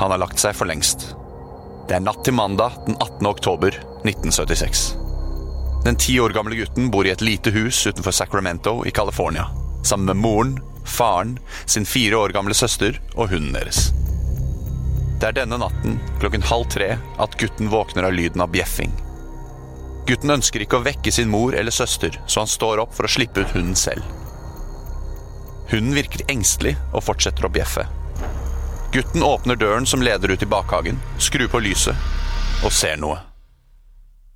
Han har lagt seg for lengst. Det er natt til mandag den 18. oktober 1976. Den ti år gamle gutten bor i et lite hus utenfor Sacramento i California. Sammen med moren, faren, sin fire år gamle søster og hunden deres. Det er denne natten klokken halv tre at gutten våkner av lyden av bjeffing. Gutten ønsker ikke å vekke sin mor eller søster, så han står opp for å slippe ut hunden selv. Hunden virker engstelig og fortsetter å bjeffe. Gutten åpner døren som leder ut i bakhagen, skrur på lyset og ser noe.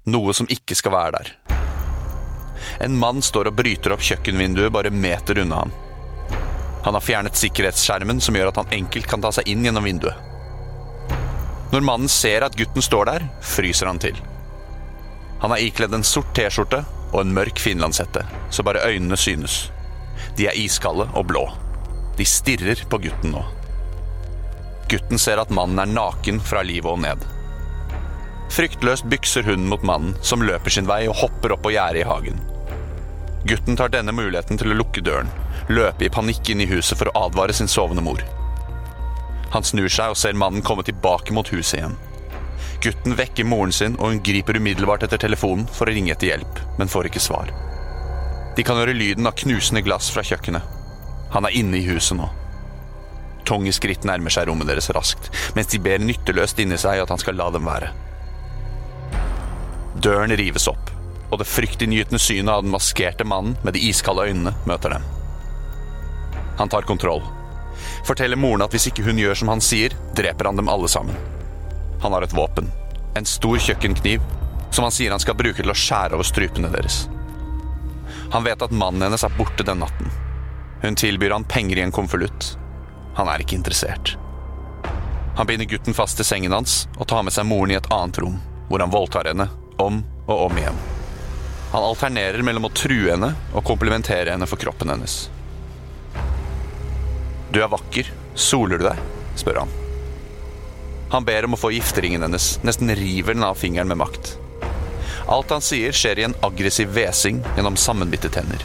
Noe som ikke skal være der. En mann står og bryter opp kjøkkenvinduet bare meter unna han. Han har fjernet sikkerhetsskjermen som gjør at han enkelt kan ta seg inn gjennom vinduet. Når mannen ser at gutten står der, fryser han til. Han har ikledd en sort T-skjorte og en mørk finlandshette, så bare øynene synes. De er iskalde og blå. De stirrer på gutten nå. Gutten ser at mannen er naken fra livet og ned. Fryktløst bykser hunden mot mannen, som løper sin vei og hopper opp på gjerdet i hagen. Gutten tar denne muligheten til å lukke døren, løpe i panikk inn i huset for å advare sin sovende mor. Han snur seg og ser mannen komme tilbake mot huset igjen. Gutten vekker moren sin, og hun griper umiddelbart etter telefonen for å ringe etter hjelp, men får ikke svar. De kan høre lyden av knusende glass fra kjøkkenet. Han er inne i huset nå. Tunge skritt nærmer seg rommet deres raskt, mens de ber nytteløst inni seg at han skal la dem være. Døren rives opp, og det fryktinngytende synet av den maskerte mannen med de iskalde øynene møter dem. Han tar kontroll. Forteller moren at hvis ikke hun gjør som han sier, dreper han dem alle sammen. Han har et våpen. En stor kjøkkenkniv, som han sier han skal bruke til å skjære over strupene deres. Han vet at mannen hennes er borte den natten. Hun tilbyr han penger i en konvolutt. Han er ikke interessert. Han binder gutten fast til sengen hans og tar med seg moren i et annet rom, hvor han voldtar henne om og om igjen. Han alternerer mellom å true henne og komplimentere henne for kroppen hennes. Du er vakker. Soler du deg? spør han. Han ber om å få gifteringen hennes, nesten river den av fingeren med makt. Alt han sier, skjer i en aggressiv hvesing gjennom sammenbitte tenner.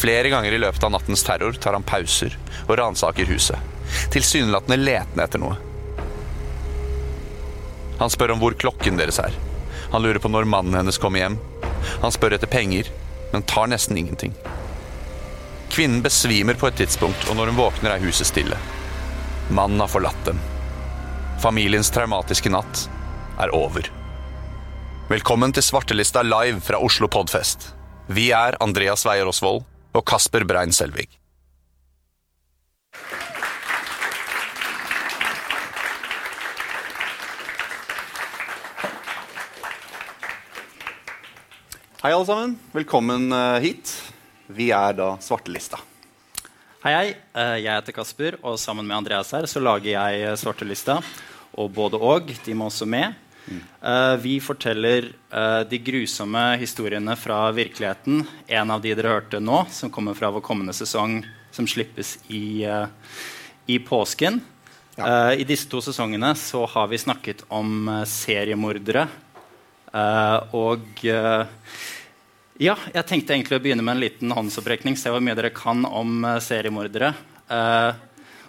Flere ganger i løpet av nattens terror tar han pauser og ransaker huset, tilsynelatende letende etter noe. Han spør om hvor klokken deres er. Han lurer på når mannen hennes kommer hjem. Han spør etter penger, men tar nesten ingenting. Kvinnen besvimer på et tidspunkt, og når hun våkner, er huset stille. Mannen har forlatt dem. Familiens traumatiske natt er over. Velkommen til Svartelista live fra Oslo Podfest. Vi er Andreas Weier Osvold og Kasper Brein Selvig. Hei, alle sammen. Velkommen eh, hit. Vi er da Svartelista. Hei, hei. Eh, Jeg heter Kasper, og sammen med Andreas her så lager jeg eh, Svartelista. Og både og. De må også med. Eh, Vi forteller uh, de grusomme historiene fra virkeligheten. En av de dere hørte nå, som kommer fra vår kommende sesong, som slippes i, uh, i påsken. Eh, I disse to sesongene så har vi snakket om seriemordere. Og ja, jeg tenkte egentlig å begynne med en liten håndsopprekning. Se hvor mye dere kan om seriemordere.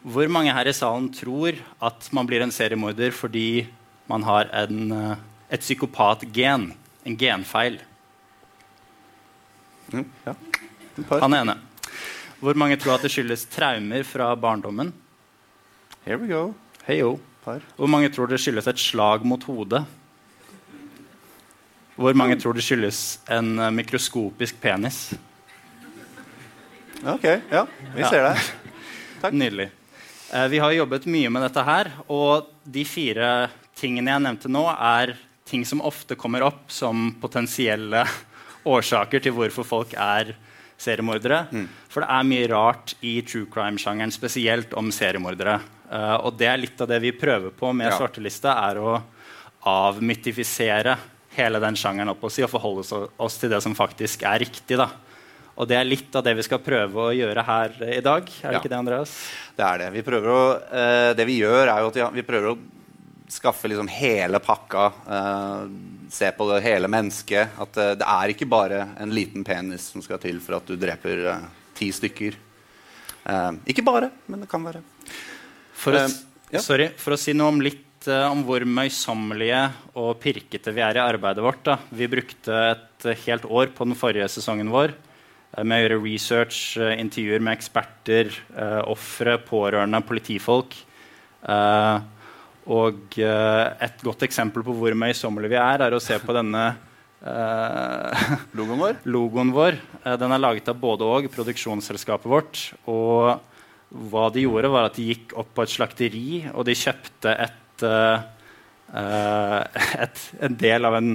Hvor mange her i salen tror at man blir en seriemorder fordi man har en, eh, et psykopatgen? En genfeil. Ja. Han ene. Hvor mange tror at det skyldes traumer fra barndommen? Here we go. Par. Hvor mange tror det skyldes et slag mot hodet? Hvor mange tror det skyldes en eh, mikroskopisk penis? Ok, ja. Vi ser deg. Takk. Nydelig. Eh, vi har jobbet mye med dette her, og de fire tingene jeg nevnte nå, er ting som ofte kommer opp som potensielle årsaker til hvorfor folk er seriemordere. For det er mye rart i true crime-sjangeren, spesielt om seriemordere. Uh, og det er litt av det vi prøver på med Ja. Svartelista, er å avmytifisere hele den sjangeren opp og si, og forholde oss til det som faktisk er riktig. da. Og det er litt av det vi skal prøve å gjøre her i dag. Er det Ja. ikke det, Andreas? Det er det. Vi prøver å, uh, det vi gjør, er jo at ja, vi prøver å skaffe liksom hele pakka. Uh, se på det hele mennesket. At uh, det er ikke bare en liten penis som skal til for at du dreper uh, ti stykker. Ikke bare, men det kan være. For, å, ja. sorry, for å si noe om litt om hvor møysommelige og pirkete vi er i arbeidet vårt. Da. Vi brukte et helt år på den forrige sesongen vår med å gjøre research, intervjuer med eksperter, uh, ofre, pårørende, politifolk. Eh, og eh, et godt eksempel på hvor møysommelige vi er, er å se på denne eh, Logoen vår? Logoen vår eh, den er laget av både og, produksjonsselskapet vårt. Og hva de gjorde, var at de gikk opp på et slakteri, og de kjøpte et, eh, eh, et, en del av en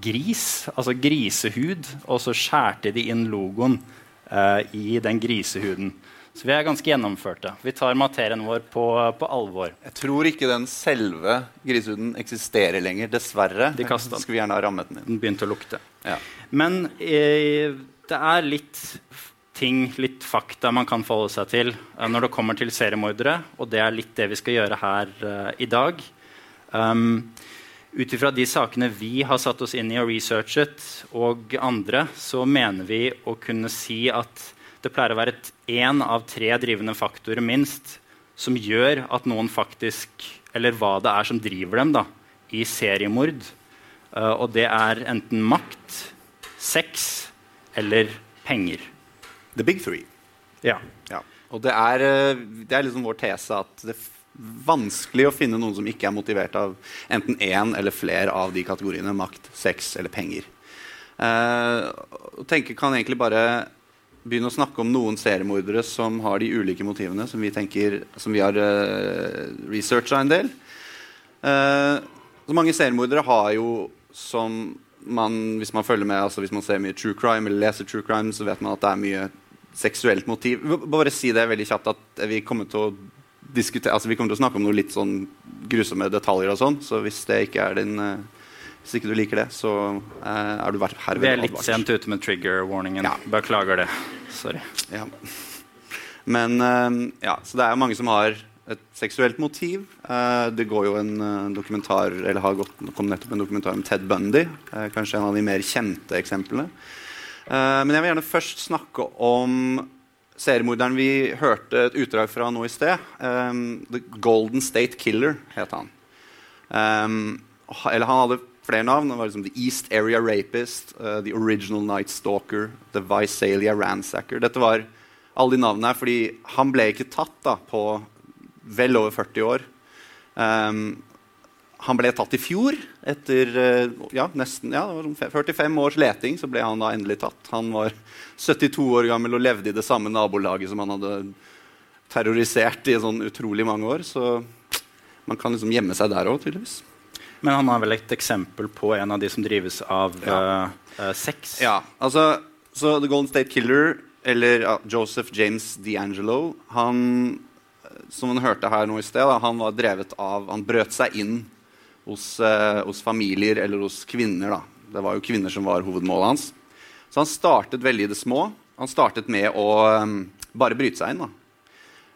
gris, altså grisehud, og så skjærte de inn logoen eh, i den grisehuden. Så vi er ganske gjennomførte. Vi tar materien vår på, på alvor. Jeg tror ikke den selve grisehuden eksisterer lenger, dessverre. De kastet den. Skulle vi gjerne ha rammet den inn. Den begynte å lukte. Ja. Men eh, det er litt ting, litt fakta man kan forholde seg til eh, når det kommer til seriemordere, og det er litt det vi skal gjøre her eh, i dag. Um, Ut ifra de sakene vi har satt oss inn i og researchet, og andre, så mener vi å kunne si at det pleier å være én av tre drivende faktorer minst som gjør at noen faktisk Eller hva det er som driver dem da, i seriemord. Uh, og det er enten makt, sex eller penger. The big three. Ja. Ja. Og det er, eh, det er liksom vår tese at det er vanskelig å finne noen som ikke er motivert av enten én eller flere av de kategoriene makt, sex eller penger. Uh, tenke kan egentlig bare begynne å snakke om noen seriemordere som har de ulike motivene som vi, tenker, som vi har uh, researcha en del. Uh, så mange seriemordere har jo som man, hvis man følger med, altså hvis man ser mye true crime eller leser true crime, så vet man at det er mye seksuelt motiv. Bare si det veldig kjapt at vi kommer til å diskutere, altså vi kommer til å snakke om noe litt sånn grusomme detaljer og sånn, så hvis det ikke er din eh, hvis ikke du liker det, så eh, er du her. Vi er litt sent ute med trigger-warningen. Ja. Beklager det. Sorry. Ja. Men eh, ja, så det er mange som har et seksuelt motiv. Eh, det går jo en dokumentar eller har gått, kom nettopp en dokumentar om Ted Bundy. kanskje en av de mer kjente eksemplene. Men jeg vil gjerne først snakke om seriemorderen vi hørte et utdrag fra nå i sted. The Golden State Killer het han. Eller han hadde flere navn. Det var liksom The East Area Rapist, uh, The Original Night Stalker, The Visalia Ransacker. Dette var alle de navnene her fordi han ble ikke tatt da, på vel over 40 år. Um, han ble tatt i fjor. Etter uh, ja, nesten ja, det var sånn fe- 45 års leting så ble han da endelig tatt. Han var 72 år gammel og levde i det samme nabolaget som han hadde terrorisert i sånn utrolig mange år. Så man kan liksom gjemme seg der òg, tydeligvis. Men han har vel et eksempel på en av de som drives av Ja. Uh, uh, sex? Ja, altså Så The Golden State Killer, eller uh, Joseph James D'Angelo Han, eh, som man hørte her nå i sted, da, han var drevet av Han brøt seg inn hos, hos familier eller hos kvinner. da. Det var jo kvinner som var hovedmålet hans. Så han startet veldig i det små. Han startet med å um, bare bryte seg inn. da.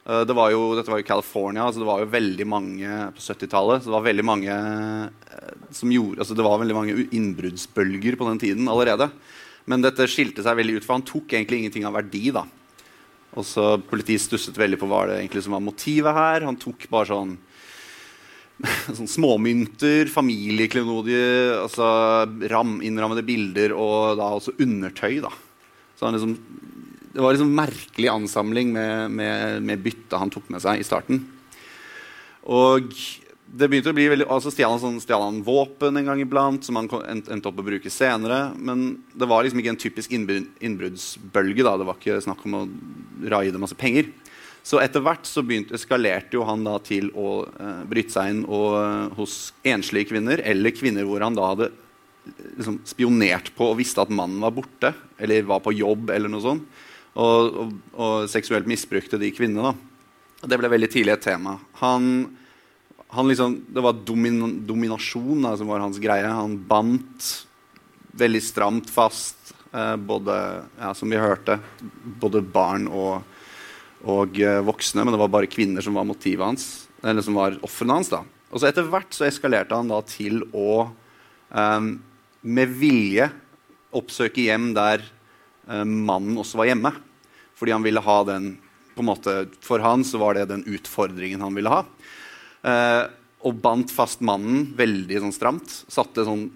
Eh, Det var jo, dette var jo California, altså det var jo veldig mange på 70-tallet. Så det var veldig mange eh, som gjorde, altså det var veldig mange innbruddsbølger på den tiden allerede. Men dette skilte seg veldig ut, for han tok egentlig ingenting av verdi. da. Og så Politiet stusset veldig på hva det egentlig som var motivet her. Han tok bare sånn, sånn småmynter, familieklenodie, altså ram, innrammede bilder og da også undertøy. da. Så han liksom det var liksom merkelig ansamling med, med, med bytte han tok med seg i starten. Og det begynte å bli veldig, altså stjal han, sånn, stjal han våpen en gang iblant, som han endte opp å bruke senere. Men det var liksom ikke en typisk innbrudd- innbruddsbølge. da, Det var ikke snakk om å raide masse penger. Så etter hvert så begynte, eskalerte jo han da til å eh, bryte seg inn og, eh, hos enslige kvinner, eller kvinner hvor han da hadde liksom spionert på og visste at mannen var borte, eller var på jobb, eller noe sånt, og, og, og seksuelt misbrukte de kvinnene. Det ble veldig tidlig et tema. Han, han liksom, det var domin, dominasjon da, som var hans greie. Han bandt veldig stramt fast eh, både, ja, som vi hørte, både barn og, og eh, voksne. Men det var bare kvinner som var motivet hans, eller som var ofrene hans. da. Og så Etter hvert så eskalerte han da til å eh, med vilje oppsøke hjem der mannen også var hjemme. Fordi han ville ha den på en måte, For han så var det den utfordringen han ville ha. Eh, og bandt fast mannen veldig sånn stramt. Satte sånn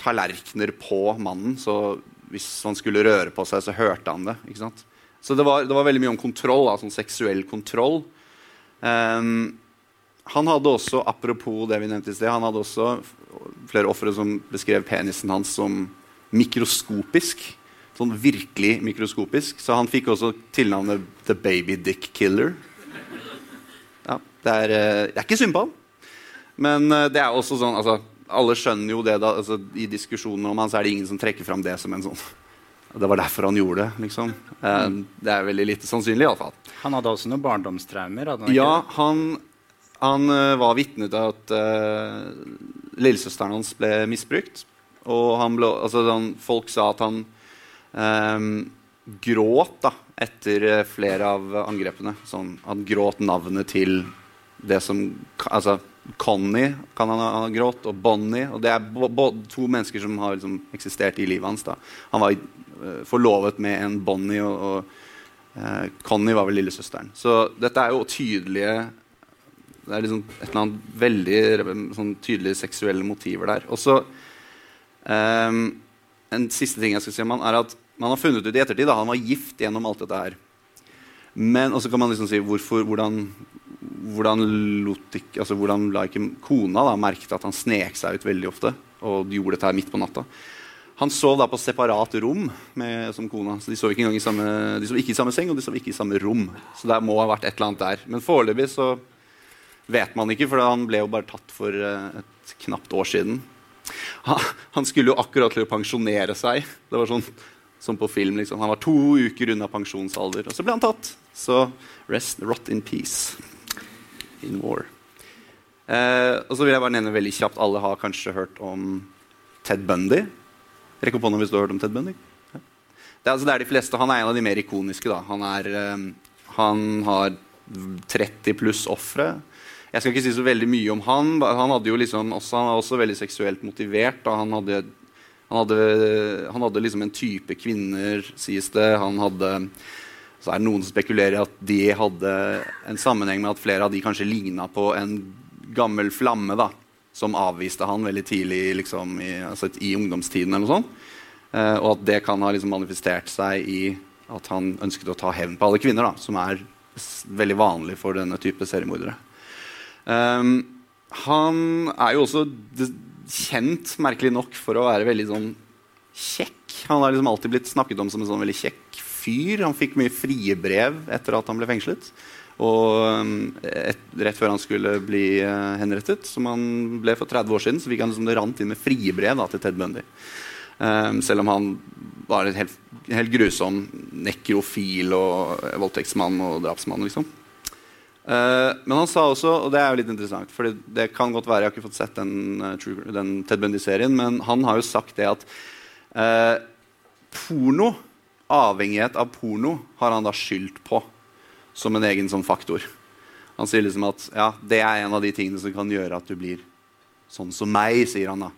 tallerkener på mannen, så hvis han skulle røre på seg, så hørte han det. ikke sant? Så det var, det var veldig mye om kontroll, sånn seksuell kontroll. Um, han hadde også, apropos det vi nevnte i sted, han hadde også flere ofre som beskrev penisen hans som mikroskopisk. Sånn virkelig mikroskopisk. Så han fikk også tilnavnet The Baby Dick Killer. Ja, det er, eh, det er ikke synd på han. Men eh, det er også sånn altså, Alle skjønner jo det da, altså, I diskusjonen om han så er det ingen som trekker fram det som en sånn Det var derfor han gjorde det. liksom. Eh, det er veldig lite sannsynlig, iallfall. Han hadde også noen barndomstraumer? han Ja, han, han var vitne til at uh, lillesøsteren hans ble misbrukt. Og han ble, altså, han, folk sa at han gråt da, etter eh, flere av angrepene. Sånn, han gråt navnet til det som Altså Connie kan han ha grått, og Bonnie. Og det er to mennesker som har liksom, eksistert i livet hans. da. Han var eh, forlovet med en Bonnie, og, og eh, Connie var vel lillesøsteren. Så dette er jo tydelige Det er liksom et eller annet veldig sånn, tydelige seksuelle motiver der. Og så Ehm, en siste ting jeg skal si om han er at man har funnet ut i ettertid at han var gift gjennom alt dette her. Men og så kan man liksom si hvorfor, hvordan, hvordan, ikke, altså hvordan la ikke kona da merket at han snek seg ut veldig ofte og gjorde dette her midt på natta. Han sov da på separat rom med, som kona. så De sov ikke i samme, sov ikke i samme seng og de sov ikke i samme rom. Så det må ha vært et eller annet der. Men foreløpig så vet man ikke, for han ble jo bare tatt for eh, et knapt år siden. Han, skulle jo akkurat til å pensjonere seg. Det var sånn som på film. Liksom. Han var to uker unna pensjonsalder, og så ble han tatt. Så rest, rot in peace in war. Eh, og så vil jeg bare nevne veldig kjapt Alle har kanskje hørt om Ted Bundy. Rekk opp hånda hvis du har hørt om Ted Bundy. Ja. Det, er, altså, det er de fleste. Han er en av de mer ikoniske. Da. Han, er, eh, han har 30 pluss ofre. Jeg skal ikke si så veldig mye om han. Han, liksom også, han var også veldig seksuelt motivert. Han hadde, han hadde, han hadde liksom en type kvinner, sies det. Han hadde så er det noen som spekulerer i at de hadde en sammenheng med at flere av de kanskje ligna på en gammel flamme da, som avviste han veldig tidlig liksom, i, altså, i, ungdomstiden. eller noe sånt. Eh, og at det kan ha liksom, manifestert seg i at han ønsket å ta hevn på alle kvinner, da, som er veldig vanlig for denne type seriemordere. Um, han er jo også kjent, merkelig nok, for å være veldig sånn kjekk. Han har liksom alltid blitt snakket om som en sånn veldig kjekk fyr. Han fikk mye frie brev etter at han ble fengslet. Og um, et, rett før han skulle bli uh, henrettet, som han ble for 30 år siden, så fikk han liksom det rant inn med frie brev da, til Ted Bundy. Um, selv om han var en helt, helt grusom nekrofil og voldtektsmann og drapsmann. liksom. Uh, men han sa også, og det er jo litt interessant for det kan godt være, Jeg har ikke fått sett den, uh, den Ted Bundy-serien, men han har jo sagt det at uh, porno, avhengighet av porno, har han da skyldt på som en egen sånn faktor. Han sier liksom at ja, det er en av de tingene som kan gjøre at du blir sånn som meg, sier han da.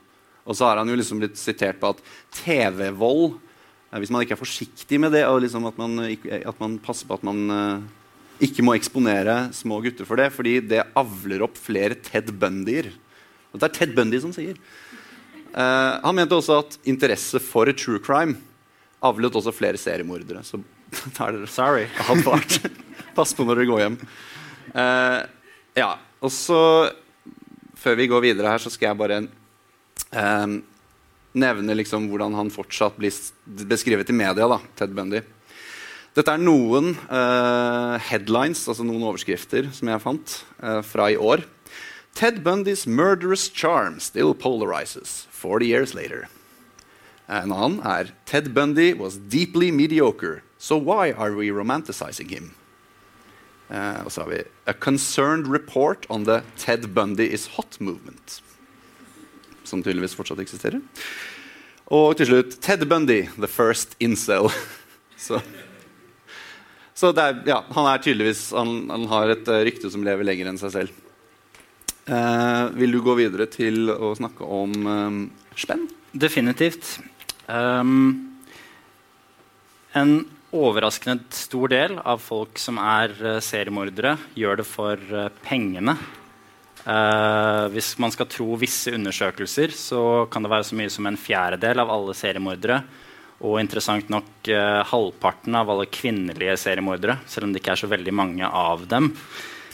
Og så har han jo liksom blitt sitert på at TV-vold Hvis man ikke er forsiktig med det, og liksom at, man, at man passer på at man ikke må eksponere små gutter for det, fordi det avler opp flere Ted Bundyer. Og det er Ted Bundy som sier. Uh, han mente også at interesse for true crime avlet også flere seriemordere. Så tar dere Sorry. advart. Pass på når dere går hjem. Uh, ja, og så Før vi går videre her, så skal jeg bare uh, nevne liksom hvordan han fortsatt blir beskrevet i media, da, Ted Bundy. Dette er noen uh, headlines, altså noen overskrifter, som jeg fant uh, fra i år. Ted Bundys murderous charm still polarizes 40 years later. En annen er Ted Bundy was deeply mediocre, so why are we romanticizing him? Uh, og så har vi A Concerned Report on the Ted Bundy is Hot Movement. Som tydeligvis fortsatt eksisterer. Og til slutt Ted Bundy, the first incel. så så er, ja, han er tydeligvis Han, han har et uh, rykte som lever lenger enn seg selv. Eh, vil du gå videre til å snakke om eh, spenn? Definitivt. Um, en overraskende stor del av folk som er uh, seriemordere, gjør det for uh, pengene. Uh, hvis man skal tro visse undersøkelser, så kan det være så mye som en fjerdedel av alle seriemordere. Og interessant nok halvparten av alle kvinnelige seriemordere, selv om det ikke er så veldig mange av dem.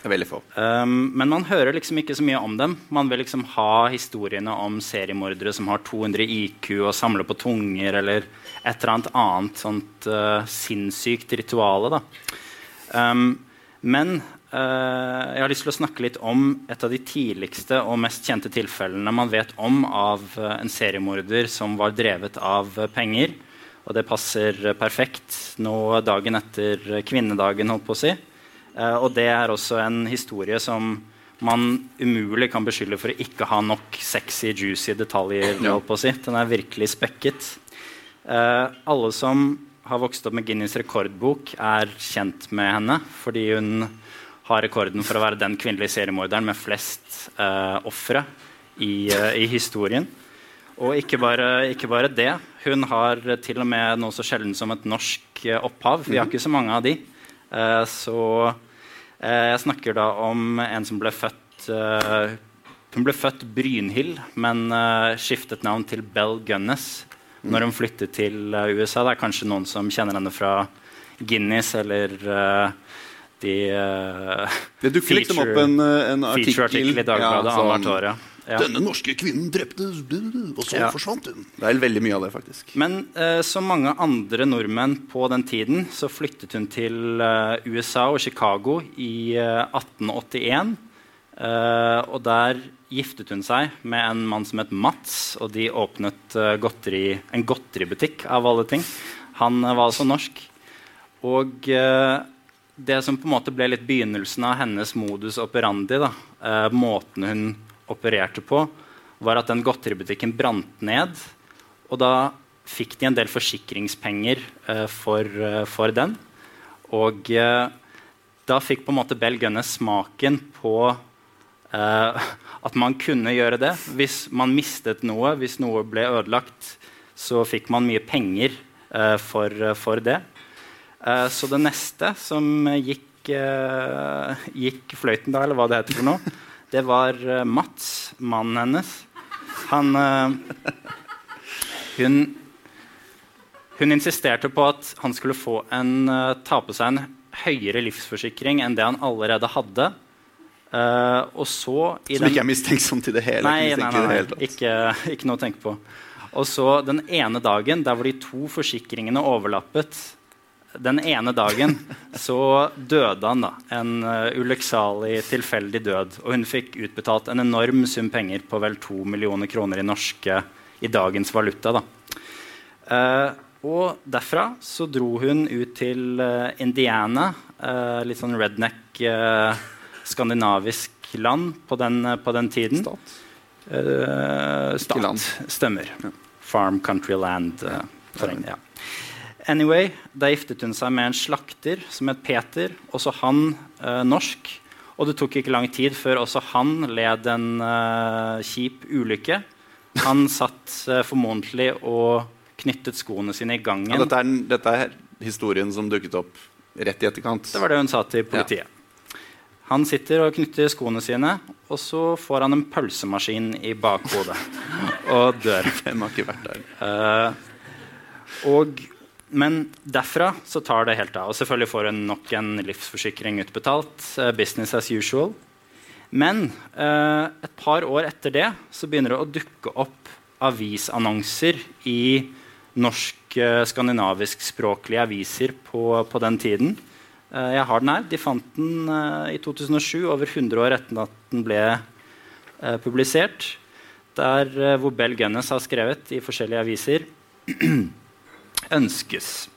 Veldig få. Um, men man hører liksom ikke så mye om dem. Man vil liksom ha historiene om seriemordere som har 200 IQ og samler på tunger, eller et eller annet annet sånt uh, sinnssykt rituale. Um, men uh, jeg har lyst til å snakke litt om et av de tidligste og mest kjente tilfellene man vet om av uh, en seriemorder som var drevet av penger. Og det passer perfekt nå dagen etter kvinnedagen, holdt på å si. Uh, og det er også en historie som man umulig kan beskylde for å ikke ha nok sexy, juicy detaljer. holdt på å Si. Den er virkelig spekket. Uh, alle som har vokst opp med Guinness rekordbok, er kjent med henne fordi hun har rekorden for å være den kvinnelige seriemorderen med flest uh, ofre i, uh, i, historien. Og ikke bare, ikke bare, det. Hun har til og med noe så sjelden som et norsk opphav. Vi har mhm. ikke så mange av de. så jeg snakker da om en som ble født Hun ble født Brynhild, men skiftet navn til Bell Gunness når hun flyttet til USA. Det er kanskje noen som kjenner henne fra Guinness eller de Det dukker liksom opp en, en artikkel i Dagbladet ja, annethvert år. Ja. Denne norske kvinnen drepte Og så ja. forsvant hun. Det er veldig mye av det, faktisk. Men uh, som mange andre nordmenn på den tiden så flyttet hun til uh, USA og Chicago i uh, 1881. og der giftet hun seg med en mann som het Mats, og de åpnet godteri, en godteributikk av alle ting. Han var altså norsk. Og det som på en måte ble litt begynnelsen av hennes modus operandi, da, måten hun opererte på, var at den godteributikken brant ned. Og da fikk de en del forsikringspenger for, for, den. Og da fikk på en måte Bell Gunnes smaken på at man kunne gjøre det. Hvis man mistet noe, hvis noe ble ødelagt, så fikk man mye penger uh, for, uh, for, det. Uh, så det neste som gikk, gikk, fløyten da, eller hva det heter for noe, det var Mats, mannen hennes. Han hun, hun insisterte på at han skulle få en, ta på seg en høyere livsforsikring enn det han allerede hadde. Uh, og så Som den... ikke er mistenksom til det hele? Nei, nei, nei, nei. Ikke, ikke, noe å tenke på. Og så den ene dagen der hvor de to forsikringene overlappet Den ene dagen så døde han, da. En uh, ulykksalig, tilfeldig død. Og hun fikk utbetalt en enorm sum penger på vel to millioner kroner i norske i dagens valuta. da. Uh, og derfra så dro hun ut til Indiana, litt sånn redneck skandinavisk land på den, på den tiden. Stat. Uh, stat. Stemmer. Farm, country, land. Uh, terreng, ja. Anyway, Da giftet hun seg med en slakter som het Peter, også han eh, norsk. Og det tok ikke lang tid før også han led en eh, kjip ulykke. Han satt eh, formodentlig og knyttet skoene sine i gangen. Ja, dette, er, dette, er, historien som dukket opp rett i etterkant? Det var det hun sa til politiet. Ja. Han sitter og knytter skoene sine, og så får han en pølsemaskin i bakhodet og dør. Hvem har ikke vært der? Uh, og, men derfra så tar det helt av. Og selvfølgelig får hun nok en livsforsikring utbetalt. Uh, business as usual. Men uh, et par år etter det så begynner det å dukke opp avisannonser i norsk-skandinavisk-språklige aviser på, på den tiden Eh, jeg har den her. De fant den uh, i 2007, over 100 år etter at den ble uh, publisert. Der uh, hvor Bell Gunnes har skrevet i forskjellige aviser ønskes.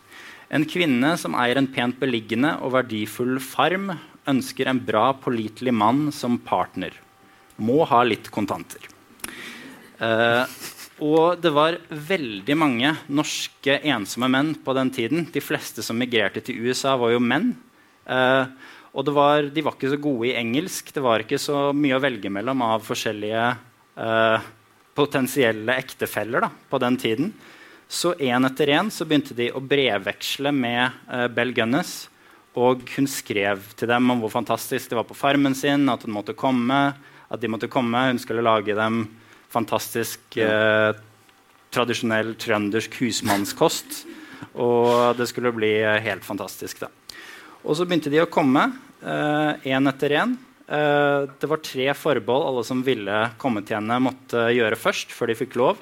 En kvinne som eier en pent beliggende og verdifull farm, ønsker en bra, pålitelig mann som partner. Må ha litt kontanter. Eh, og det var veldig mange norske ensomme menn på den tiden. De fleste som migrerte til USA, var jo menn. Eh, og var, de var ikke så gode i engelsk. Det var ikke så mye å velge mellom av forskjellige eh, potensielle ektefeller da, på den tiden. Så én etter én begynte de å brevveksle med uh, Bell Gunnes. Og hun skrev til dem om hvor fantastisk det var på farmen sin, at komme. at de måtte komme. Hun skulle lage dem fantastisk uh, tradisjonell trøndersk husmannskost. Og det skulle bli helt fantastisk. da. Og så begynte de å komme én etter én. det var tre forbehold alle som ville komme til henne, måtte gjøre først. før de fikk lov.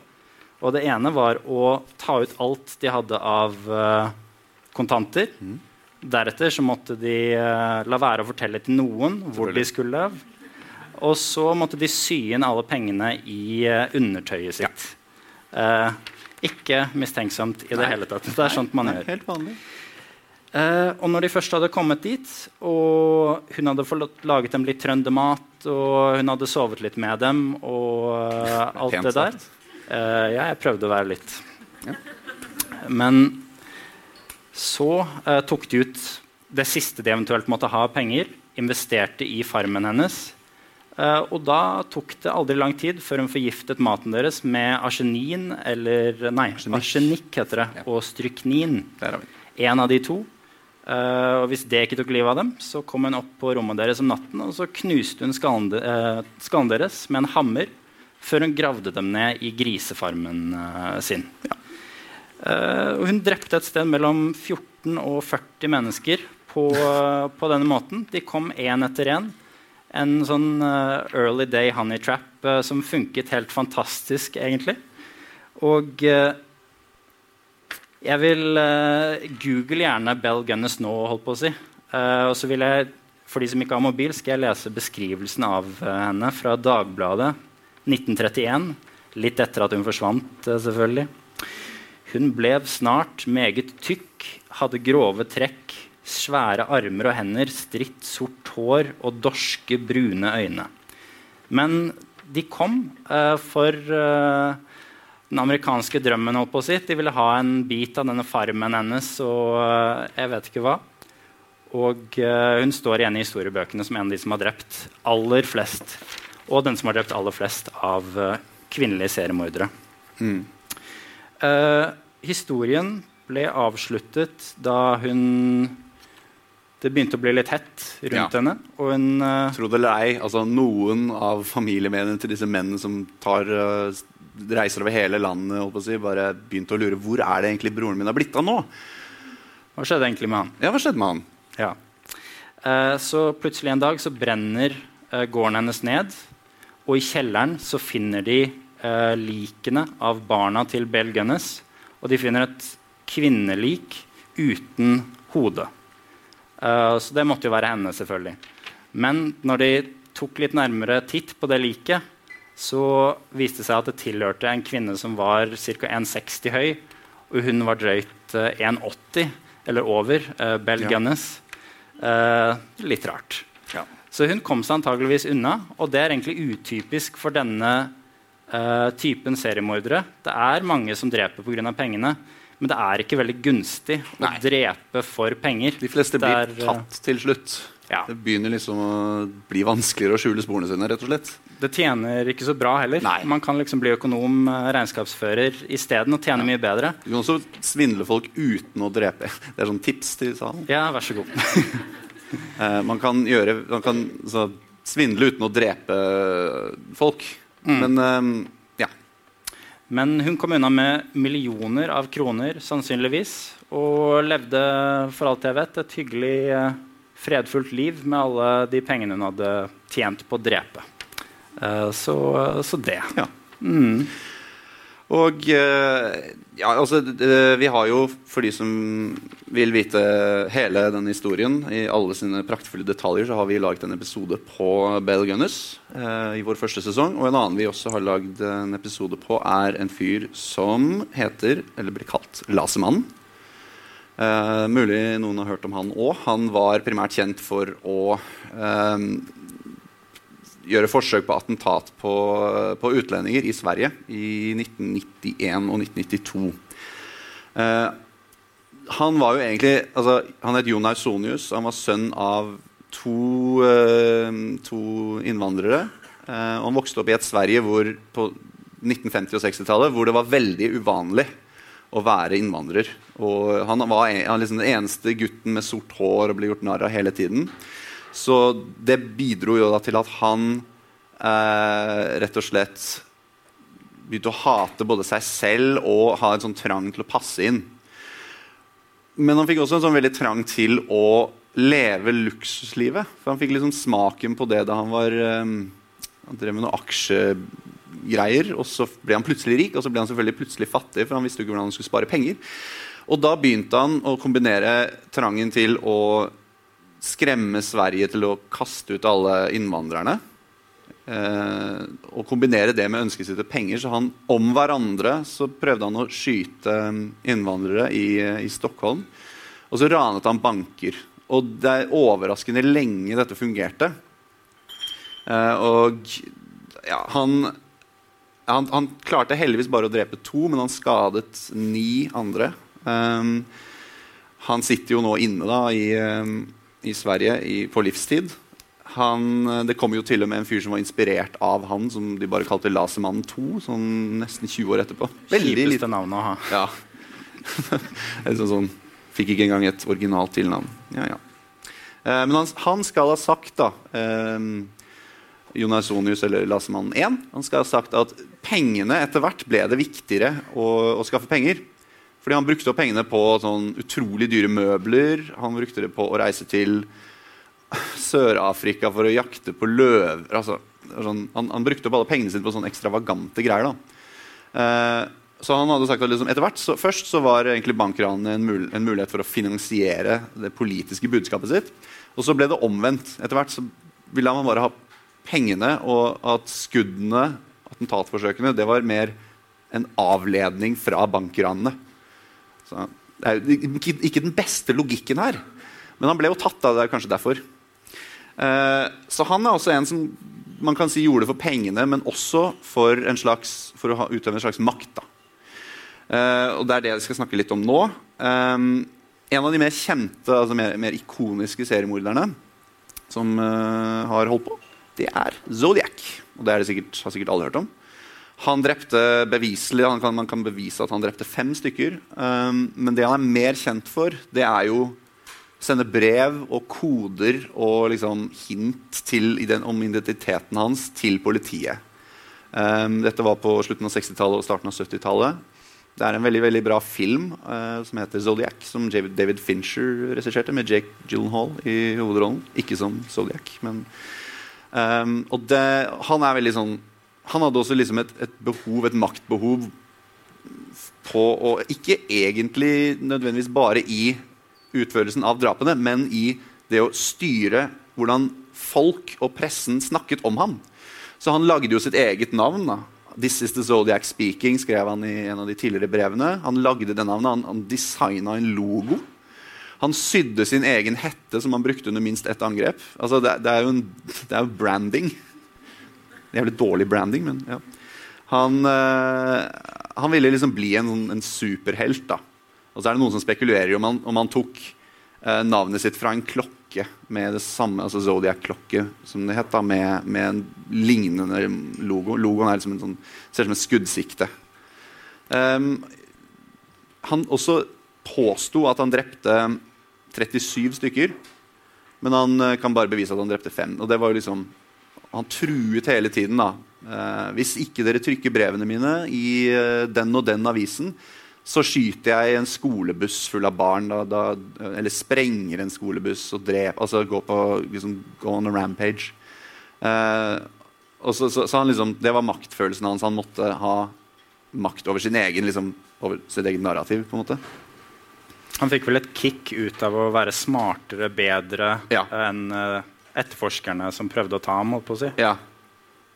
Og det ene var å ta ut alt de hadde av uh, kontanter. Mm. Deretter så måtte de uh, la være å fortelle til noen hvor de skulle. Og så måtte de sy inn alle pengene i uh, undertøyet sitt. Ja. ikke mistenksomt i det Nei. hele tatt. Det er sånt man Nei, gjør. Helt vanlig. og når de først hadde kommet dit, og hun hadde fått laget dem litt trøndermat, og hun hadde sovet litt med dem, og alt det der Uh, ja, jeg prøvde å være litt. Ja. Men så uh, tok de ut det siste de eventuelt måtte ha av penger, investerte i farmen hennes. Uh, og da tok det aldri lang tid før hun forgiftet maten deres med arsenin eller Nei, arsenikk heter det, ja. og stryknin. En av de to. Og hvis det ikke tok livet av dem, så kom hun opp på rommet deres om natten og så knuste hun skallen, skallen deres med en hammer før hun gravde dem ned i grisefarmen uh, sin. Ja. Uh, hun drepte et sted mellom 14 og 40 mennesker på, uh, på denne måten. De kom én etter én. En sånn early day honey trap som funket helt fantastisk, egentlig. Og jeg vil google gjerne Bell Gunness nå, holdt på å si. og så vil jeg, for de som ikke har mobil, skal jeg lese beskrivelsen av henne fra Dagbladet 1931, litt etter at hun forsvant, eh, selvfølgelig. Hun ble snart meget tykk, hadde grove trekk, svære armer og hender, stritt sort hår og dorske, brune øyne. Men de kom uh, for uh, den amerikanske drømmen. Holdt på å si. De ville ha en bit av denne farmen hennes og uh, jeg vet ikke hva. Og hun står igjen i historiebøkene som en av de som har drept aller flest og den som har drept aller flest av uh, kvinnelige seriemordere. Mm. Uh, historien ble avsluttet da hun Det begynte å bli litt hett rundt ja. henne. Og hun uh, Tro det eller ei, altså noen av familiemedlemmene til disse mennene som tar, reiser over hele landet, si, bare begynte å lure hvor er det egentlig broren min har blitt av nå. Hva skjedde egentlig med han? Ja, hva skjedde med han? Ja. så plutselig en dag så brenner gården hennes ned. Og i kjelleren så finner de eh, likene av barna til Bell Gunnes. Og de finner et kvinnelik uten hode. Uh, så det måtte jo være henne, selvfølgelig. Men når de tok litt nærmere titt på det liket, så viste det seg at det tilhørte en kvinne som var ca. 1,60 høy. Og hun var drøyt uh, eh, 1,80 eller over uh, Bell ja. Gunnes. litt rart. Så hun kom seg antageligvis unna, og det er egentlig utypisk for denne uh, typen seriemordere. Det er mange som dreper pga. pengene, men det er ikke veldig gunstig Nei. å drepe for penger. De fleste blir er, tatt til slutt. Ja. Det begynner liksom å bli vanskeligere å skjule sporene sine. rett og slett. Det tjener ikke så bra heller. Nei. Man kan liksom bli økonom, eh, regnskapsfører isteden og tjene ja. mye bedre. Du kan også svindle folk uten å drepe. Det er sånn tips til salen. Ja, vær så god. Uh, man kan, gjøre, man kan så, svindle uten å drepe folk. Mm. Men uh, ja. Men hun kom unna med millioner av kroner, sannsynligvis. Og levde, for alt jeg vet, et hyggelig, uh, fredfullt liv med alle de pengene hun hadde tjent på å drepe. Så, så, det. Ja. Mm. Og eh, ja, altså, vi har jo, for de som vil vite hele denne historien i alle sine praktfulle detaljer, så har vi laget en episode på Bell Gunners eh, i vår første sesong. Og en annen vi også har lagd en episode på, er en fyr som heter, eller blir kalt, Lasermannen. Eh, mulig noen har hørt om han òg. Han var primært kjent for å eh, gjøre forsøk på attentat på, på, utlendinger i Sverige i 1991 og 1992. Eh, han var jo egentlig altså, Han het Jon Ausonius. Han var sønn av to, eh, to innvandrere. Eh, og han vokste opp i et Sverige hvor, på 1950- og 60-tallet hvor det var veldig uvanlig å være innvandrer. Og han var en, han liksom den eneste gutten med sort hår og ble gjort narr av hele tiden. Så det bidro jo da til at han eh, rett og slett begynte å hate både seg selv og ha en sånn trang til å passe inn. Men han fikk også en sånn veldig trang til å leve luksuslivet. For han fikk liksom smaken på det da han var eh, Han drev med noen aksjegreier. Og så ble han plutselig rik, og så ble han selvfølgelig plutselig fattig. For han visste jo ikke hvordan han skulle spare penger. Og da begynte han å kombinere trangen til å skremme Sverige til å kaste ut alle innvandrerne. Eh, og kombinere det med ønsket sitt penger. Så han om hverandre så prøvde han å skyte innvandrere i, i Stockholm. Og så ranet han banker. Og det er overraskende lenge dette fungerte. Eh, og ja, han, han, han klarte heldigvis bare å drepe to, men han skadet ni andre. Eh, han sitter jo nå inne da, i, um, i Sverige i, på livstid. Han, det kom jo til og med en fyr som var inspirert av han, som de bare kalte Lasermannen 2, sånn nesten 20 år etterpå. Kjipeste navnet å ha. Ja. sånn, sånn, fikk ikke engang et originalt tilnavn. Ja, ja. Eh, men han, han, skal ha sagt, da eh, Jonas Sonius eller Lasermannen 1, han skal ha sagt at pengene etter hvert ble det viktigere å, å skaffe penger. Fordi han brukte opp pengene på sånn utrolig dyre møbler. Han brukte det på å reise til Sør-Afrika for å jakte på løver. Altså, sånn, han, han, brukte opp alle pengene sine på sånne ekstravagante greier. Eh, så han hadde sagt at liksom, etter hvert, så, Først så var egentlig bankranet en, mul en, mulighet for å finansiere det politiske budskapet sitt. Og så ble det omvendt. Etter hvert så ville han bare ha pengene, og at skuddene, attentatforsøkene, det var mer en avledning fra bankranene. Så det er jo ikke, den beste logikken her. Men han ble jo tatt av det, er kanskje derfor. Eh, så han er også en som man kan si gjorde det for pengene, men også for, slags, for å utøve en slags makt. Eh, og det er det jeg skal snakke litt om nå. Eh, en av de mer kjente, altså mer, mer ikoniske seriemorderne som eh, har holdt på, det er Zodiac. Og det, det sikkert, har sikkert alle hørt om. Han drepte beviselig, han kan, Man kan bevise at han drepte fem stykker. Um, men det han er mer kjent for, det er jo sende brev og koder og liksom hint til, om identiteten hans til politiet. Um, dette var på slutten av 60-tallet og starten av 70-tallet. Det er en veldig veldig bra film uh, som heter Zodiac, som David Fincher regisserte, med Jake Gyllenhaal i hovedrollen. Ikke som Zodiac, men um, det, han er veldig sånn han hadde også liksom et, et, behov, et maktbehov på å Ikke egentlig nødvendigvis bare i utførelsen av drapene, men i det å styre hvordan folk og pressen snakket om ham. Så han lagde jo sitt eget navn. da. 'This is the Zodiac Speaking' skrev han i en av de tidligere brevene. Han lagde det navnet, han, han designa en logo. Han sydde sin egen hette, som han brukte under minst ett angrep. Altså, det, det, er jo en, det er branding. Jævlig dårlig branding, men ja. Han, øh, han ville liksom bli en, en, superhelt. da. Og så er det noen som spekulerer om han, om han tok øh, navnet sitt fra en klokke med det samme, altså Zodiac-klokke, som det het, med, med, en lignende logo. Logoen er liksom en sånn, ser ut som et skuddsikte. Um, han også påsto at han drepte 37 stykker, men han øh, kan bare bevise at han drepte fem. Og det var jo liksom han truet hele tiden. da. Eh, hvis ikke dere trykker brevene mine i eh, den og den avisen, så skyter jeg en skolebuss full av barn. Da, da, eller sprenger en skolebuss og dreper Altså går på liksom, go on a rampage. Eh, og så, så, så, han liksom, Det var maktfølelsen hans. Han måtte ha makt over sin egen liksom, over sitt eget narrativ. på en måte. Han fikk vel et kick ut av å være smartere, bedre ja. enn uh etterforskerne som prøvde å ta ham? holdt på å si. Ja.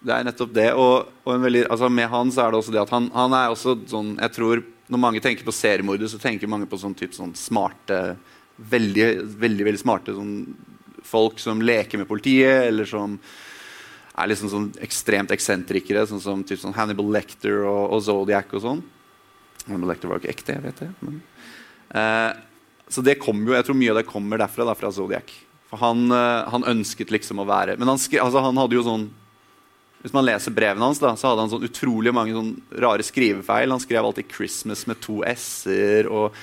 Det er nettopp det. Og, og veldig, altså med han så er det også det at han, han er også sånn Jeg tror når mange tenker på seriemordet, så tenker mange på sånn type sånn smarte Veldig, veldig, veldig smarte sånn, folk som leker med politiet, eller som er liksom sånn ekstremt eksentrikere, sånn som typ sånn Hannibal Lecter og, og Zodiac og sånn. Hannibal Lecter var jo ikke ekte, jeg vet det. Men, eh, så det kommer jo, jeg tror mye av det kommer derfra, da, fra Zodiac. For han, eh, han ønsket liksom å være Men han, altså, han hadde jo sånn hvis man leser brevene hans, da, så hadde han sånn utrolig mange sånn rare skrivefeil. Han skrev alltid 'Christmas' med to s-er. og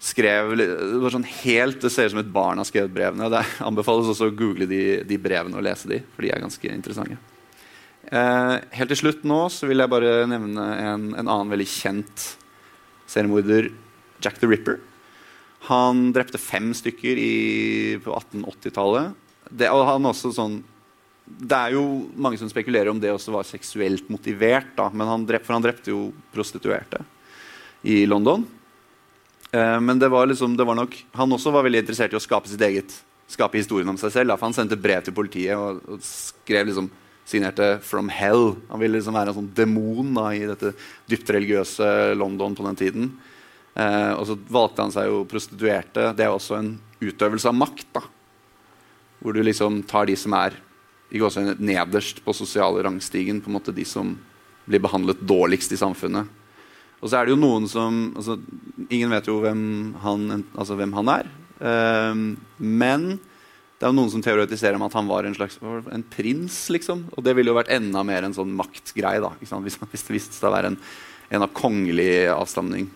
skrev, Det var sånn helt, det ser ut som et barn har skrevet brevene. Det anbefales også å google de, de brevene og lese de, for de er ganske interessante. Eh, helt til slutt nå så vil jeg bare nevne en, en annen veldig kjent seriemorder, Jack the Ripper. Han drepte fem stykker i, på 1880-tallet. Og han også sånn det er jo mange som spekulerer om det også var seksuelt motivert. Da, men han drep, for han drepte jo prostituerte i London. Eh, men det var liksom, det var nok, han også var veldig interessert i å skape sitt eget, skape historien om seg selv. Da, for han sendte brev til politiet og, og skrev liksom, signerte 'From Hell'. Han ville liksom være en sånn demon da, i dette dypt religiøse London på den tiden. Eh, og så valgte han seg jo prostituerte. Det er også en utøvelse av makt. da, Hvor du liksom tar de som er nederst på sosiale rangstigen, på en måte de som blir behandlet dårligst i samfunnet. Og så er det jo noen som altså, Ingen vet jo hvem han, altså, hvem han er. Eh, men det er jo noen som teoretiserer om at han var en slags en prins. liksom. Og det ville jo vært enda mer en sånn maktgreie da, hvis, hvis, det viste seg å være en, en av kongelig avstamning.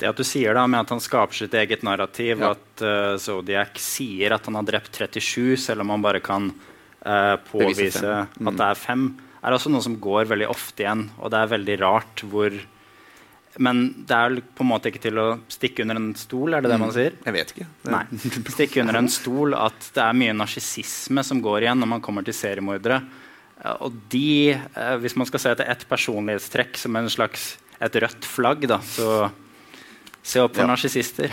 Det at du sier da med at han skaper sitt eget narrativ, ja. at uh, Zodiac sier at han har drept 37, selv om han bare kan uh, påvise mm. at det er fem, er også noe som går veldig ofte igjen. Og det er veldig rart hvor Men det er på en måte ikke til å stikke under en stol, er det det man mm. sier? Jeg vet ikke. Nei. Stikke under en stol at det er mye narsissisme som går igjen når man kommer til seriemordere. Og de, hvis man skal se etter ett personlighetstrekk som en slags et rødt flagg, da, så se opp for ja. narsissister.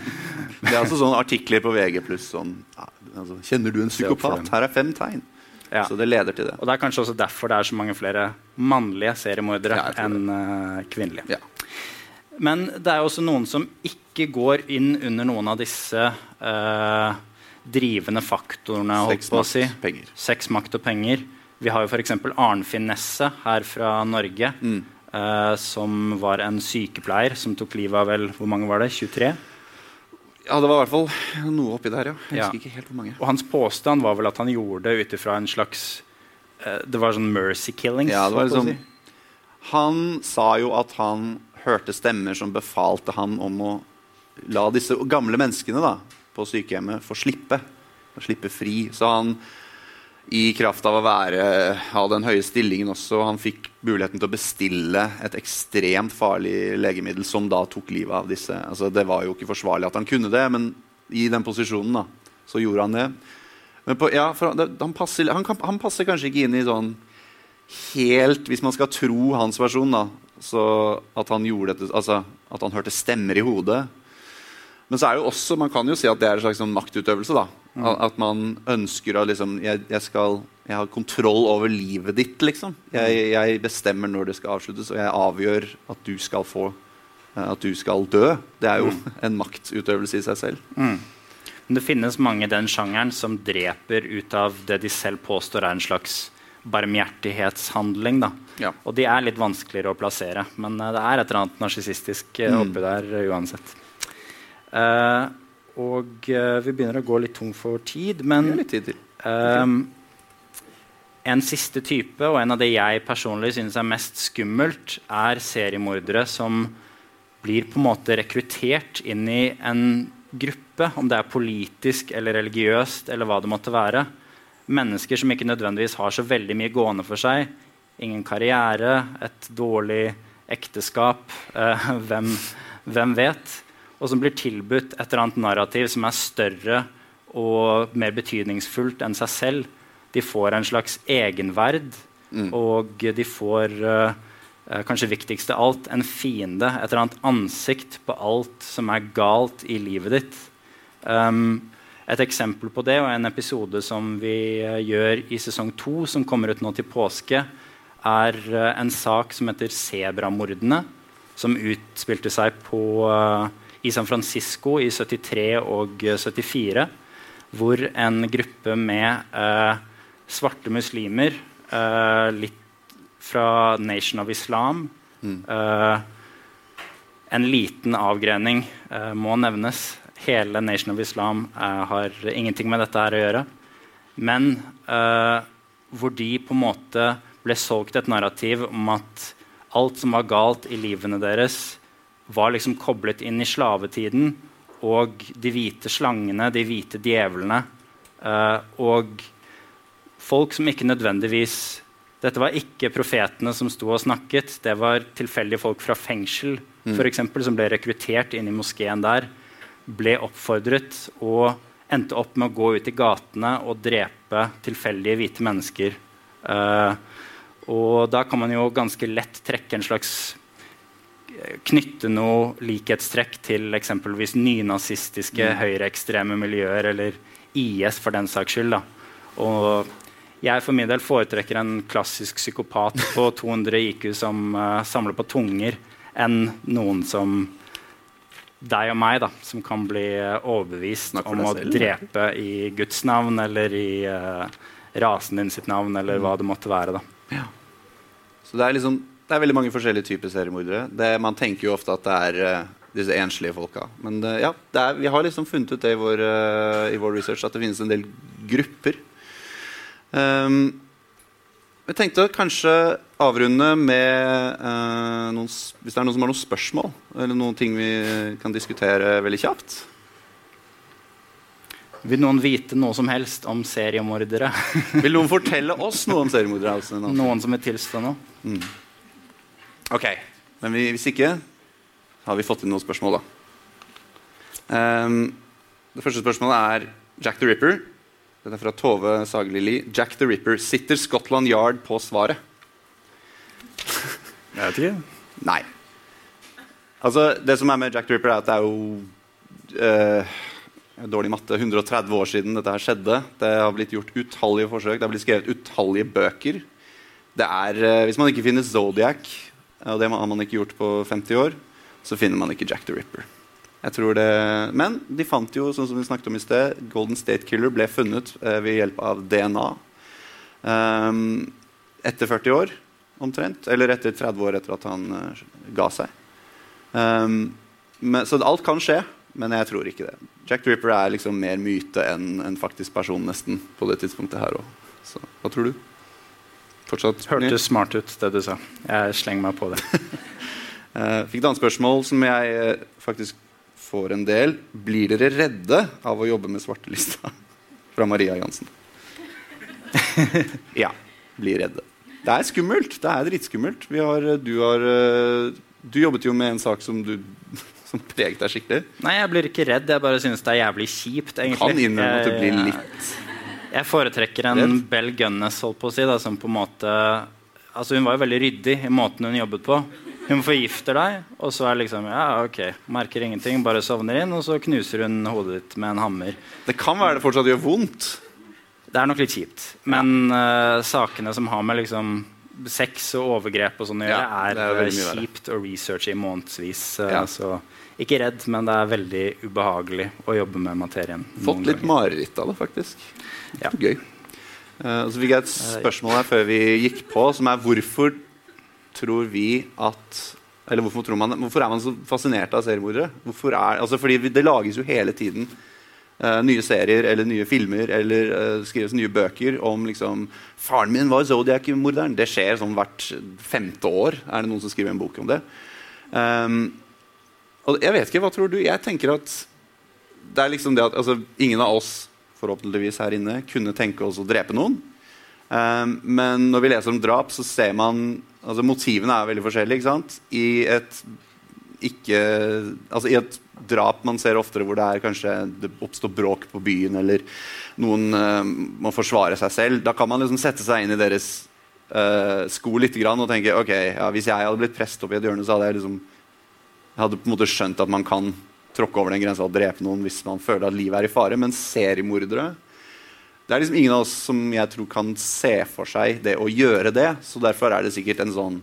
det er altså sånne artikler på VG pluss sånn altså, Kjenner du en psykopat? Her er fem tegn. Ja. Så det leder til det. Og Det er kanskje også derfor det er så mange flere mannlige seriemordere ja, enn uh, kvinnelige. Ja. Men det er også noen som ikke går inn under noen av disse uh, drivende faktorene. Sex, makt, si. penger. Sex, makt og penger. Vi har jo f.eks. Arnfinn Nesse her fra Norge. Mm. Uh, som var en sykepleier som tok livet av vel, hvor mange var det? 23? Ja, det var i hvert fall noe oppi der, ja. Jeg husker ja. ikke helt hvor mange. Og hans påstand var vel at han gjorde det ut ifra en slags uh, Det var sånn mercy killings. Ja, det var liksom, si. Han sa jo at han hørte stemmer som befalte han om å la disse gamle menneskene da, på sykehjemmet få slippe. Slippe fri. Så han i kraft av å være, ha den høye stillingen også. Han fikk muligheten til å bestille et ekstremt farlig legemiddel som da tok livet av disse. Altså, det var jo ikke forsvarlig at han kunne det, men i den posisjonen da, så gjorde han det. På, ja, det, han, passer, han, han, passer, kanskje ikke inn i sånn helt Hvis man skal tro hans versjon, da, så at han gjorde dette, altså, at han hørte stemmer i hodet. Men så er jo også, man kan jo si at det er en slags sånn maktutøvelse. da Mm. At man ønsker å liksom jeg, jeg, skal, jeg, har kontroll over livet ditt, liksom. Jeg, mm. jeg, bestemmer når det skal avsluttes, og jeg avgjør at du skal få eh, At du skal dø. Det er jo mm. en maktutøvelse i seg selv. Mm. Men det finnes mange i den sjangeren som dreper ut av det de selv påstår er en slags barmhjertighetshandling. Da. Ja. Og de er litt vanskeligere å plassere. Men uh, det er et eller annet narsissistisk uh, oppi der uansett. Uh, og uh, vi begynner å gå litt tom for tid, men tid um, en siste type, og en av det jeg personlig synes er mest skummelt, er seriemordere som blir på en måte rekruttert inn i en gruppe, om det er politisk eller religiøst eller hva det måtte være. Mennesker som ikke nødvendigvis har så veldig mye gående for seg. Ingen karriere, et dårlig ekteskap. Uh, hvem, hvem vet? Og som blir tilbudt et eller annet narrativ som er større og mer betydningsfullt enn seg selv. De får en slags egenverd, mm. og de får uh, kanskje viktigst av alt en fiende. Et eller annet ansikt på alt som er galt i livet ditt. Um, Et eksempel på det og en episode som vi uh, gjør i sesong to, som kommer ut nå til påske, er uh, en sak som heter Sebramordene, som utspilte seg på, i San Francisco i 73 og 74, hvor en gruppe med svarte muslimer, litt fra Nation of Islam mm. En liten avgrening må nevnes hele Nation of Islam uh, har ingenting med dette her å gjøre. Men uh, hvor de på en måte ble solgt et narrativ om at alt som var galt i livene deres, var liksom koblet inn i slavetiden og de hvite slangene, de hvite djevlene. Uh, og folk som ikke nødvendigvis Dette var ikke profetene som sto og snakket. Det var tilfeldige folk fra fengsel mm. for eksempel, som ble rekruttert inn i moskeen der ble oppfordret og endte opp med å gå ut i gatene og drepe tilfeldige hvite mennesker. Uh, og da kan man jo ganske lett trekke en slags Knytte noe likhetstrekk til eksempelvis nynazistiske, mm. høyreekstreme miljøer eller IS for den saks skyld. Da. Og jeg for min del foretrekker en klassisk psykopat på 200 IQ som uh, samler på tunger, enn noen som deg og meg da, som kan bli eh, overbevist om å selv, drepe i Guds navn eller i uh, rasen din sitt navn eller mm. hva det måtte være. Ja. Så det er, liksom, det er veldig mange forskjellige typer seriemordere. man tenker jo ofte at det er uh, disse enslige folka. Men uh, ja, er, vi har liksom funnet ut det i vår, i vår, research at det finnes en del grupper. Um, jeg tenkte å kanskje avrunde med uh, noen, Hvis det er noen som har noen spørsmål, eller noen ting vi kan diskutere veldig kjapt. Vil noen vite noe som helst om seriemordere? vil noen fortelle oss noe om seriemordere? Altså, noen som er tilstående? Mm. Ok. Men vi, hvis ikke, har vi fått inn noen spørsmål, da. Um, det første spørsmålet er Jack the Ripper. Dette er fra Tove Sagelili. Jack the Ripper. Sitter Scotland Yard på svaret? Jeg vet ikke. Nei. Altså, det som er med Jack the Ripper, er at det er jo uh, Dårlig matte. 130 år siden dette her skjedde. Det har blitt gjort utallige forsøk. Det har blitt skrevet utallige bøker. Det er, uh, Hvis man ikke finner Zodiac, og det har man ikke gjort på 50 år, så finner man ikke Jack the Ripper. Men de fant jo, sånn som vi snakket om i sted, Golden State Killer ble funnet eh, ved hjelp av DNA. Um, ehm, etter 40 år, omtrent. Eller etter 30 år etter at han uh, ga seg. Um, men, så alt kan skje, men jeg tror ikke det. Jack the Ripper er liksom mer myte enn en faktisk person nesten på det tidspunktet her òg. Hva tror du? Fortsatt Hørtes smart ut, det du sa. Jeg slenger meg på det. uh, fikk et annet spørsmål som jeg uh, faktisk får en del. Blir dere redde av å jobbe med svartelista? Fra Maria Jansen. ja. Blir redde. Det er skummelt. Det er drittskummelt. Har, du, har, eh, du jobbet jo med en sak som du som preget deg skikkelig. Nei, jeg blir ikke redd. Jeg bare synes det er jævlig kjipt. egentlig. Kan innrømme at du blir litt Jeg foretrekker en Red. Bell Gunnes, holdt på å si, da, som på en måte Altså, hun var jo veldig ryddig i måten hun jobbet på. Hun forgifter deg, og så er liksom Ja, ok, merker ingenting, bare sovner inn, og så knuser hun hodet ditt med en hammer. Det kan være det fortsatt gjør vondt. Det er nok litt kjipt. Men uh, sakene som har med liksom sex og overgrep og sånn å gjøre, ja, er, er kjipt å researche i månedsvis. Uh, ja. Så ikke redd, men det er veldig ubehagelig å jobbe med materien. Fått litt mareritt av det, faktisk. Ja. Gøy. Uh, så fikk jeg et spørsmål her før vi gikk på, som er hvorfor tror vi at eller hvorfor, tror man, hvorfor er man så fascinert av seriemordere? Altså fordi Det lages jo hele tiden uh, nye serier eller nye filmer eller uh, skrives nye bøker om liksom, 'Faren min var Zodiac-morderen'. Det skjer sånn hvert femte år. Er det noen som skriver en bok om det? Um, og jeg vet ikke, Hva tror du? Jeg tenker at det er liksom det at altså, ingen av oss forhåpentligvis her inne kunne tenke oss å drepe noen. Um, men når vi leser om drap, så ser man altså Motivene er veldig forskjellige. ikke sant? I et, ikke, altså I et drap man ser oftere hvor det er kanskje det oppstår bråk på byen, eller noen uh, må forsvare seg selv, da kan man liksom sette seg inn i deres uh, sko litt grann, og tenke ok, ja, hvis jeg hadde blitt prest opp i et hjørne, så hadde jeg liksom jeg hadde på en måte skjønt at man kan tråkke over den grensa og drepe noen hvis man føler at livet er i fare. Men seriemordere Det er liksom ingen av oss som jeg tror kan se for seg det å gjøre det. Så derfor er det sikkert en sånn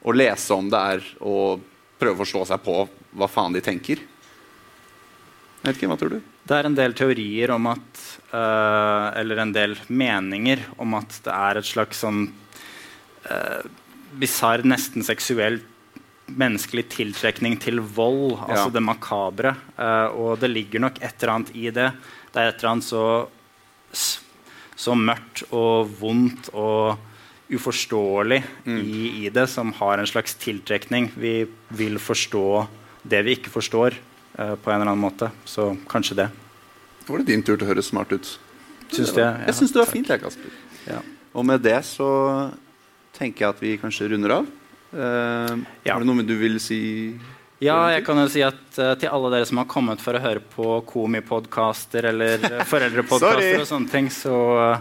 Å lese om det er å prøve å forstå seg på hva faen de tenker. Jeg vet ikke, Hva tror du? Det er en del teorier om at uh, Eller en del meninger om at det er et slags sånn uh, bisarr, nesten seksuell menneskelig tiltrekning til vold, Ja. altså det makabre. Uh, og det ligger nok et eller annet i det. Det er et eller annet så, så mørkt og vondt og uforståelig i, i det som har en slags tiltrekning. Vi vil forstå det vi ikke forstår, uh, på en eller annen måte. Så kanskje det. Nå var det din tur til å høres smart ut. Syns det, jeg- Jeg syns det var fint. jeg, Kasper. Ja. Og med det så tenker jeg at vi kanskje runder av. Uh, Ja. Har du noe du vil si? Ja, jeg kan jo si at uh, til alle dere som har kommet for å høre på komipodkaster eller uh, foreldrepodkaster og sånne ting, så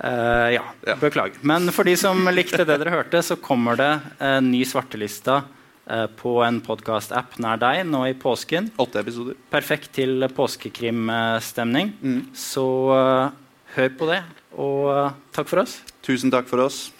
eh, ja, Ja. beklager. Men for de som likte det dere hørte, så kommer det en ny svartelista uh, på en podkast-app nær deg nå i påsken. Åtte episoder. Perfekt til påskekrimstemning. Mm. Så eh, hør på det, og eh, takk for oss. Tusen takk for oss.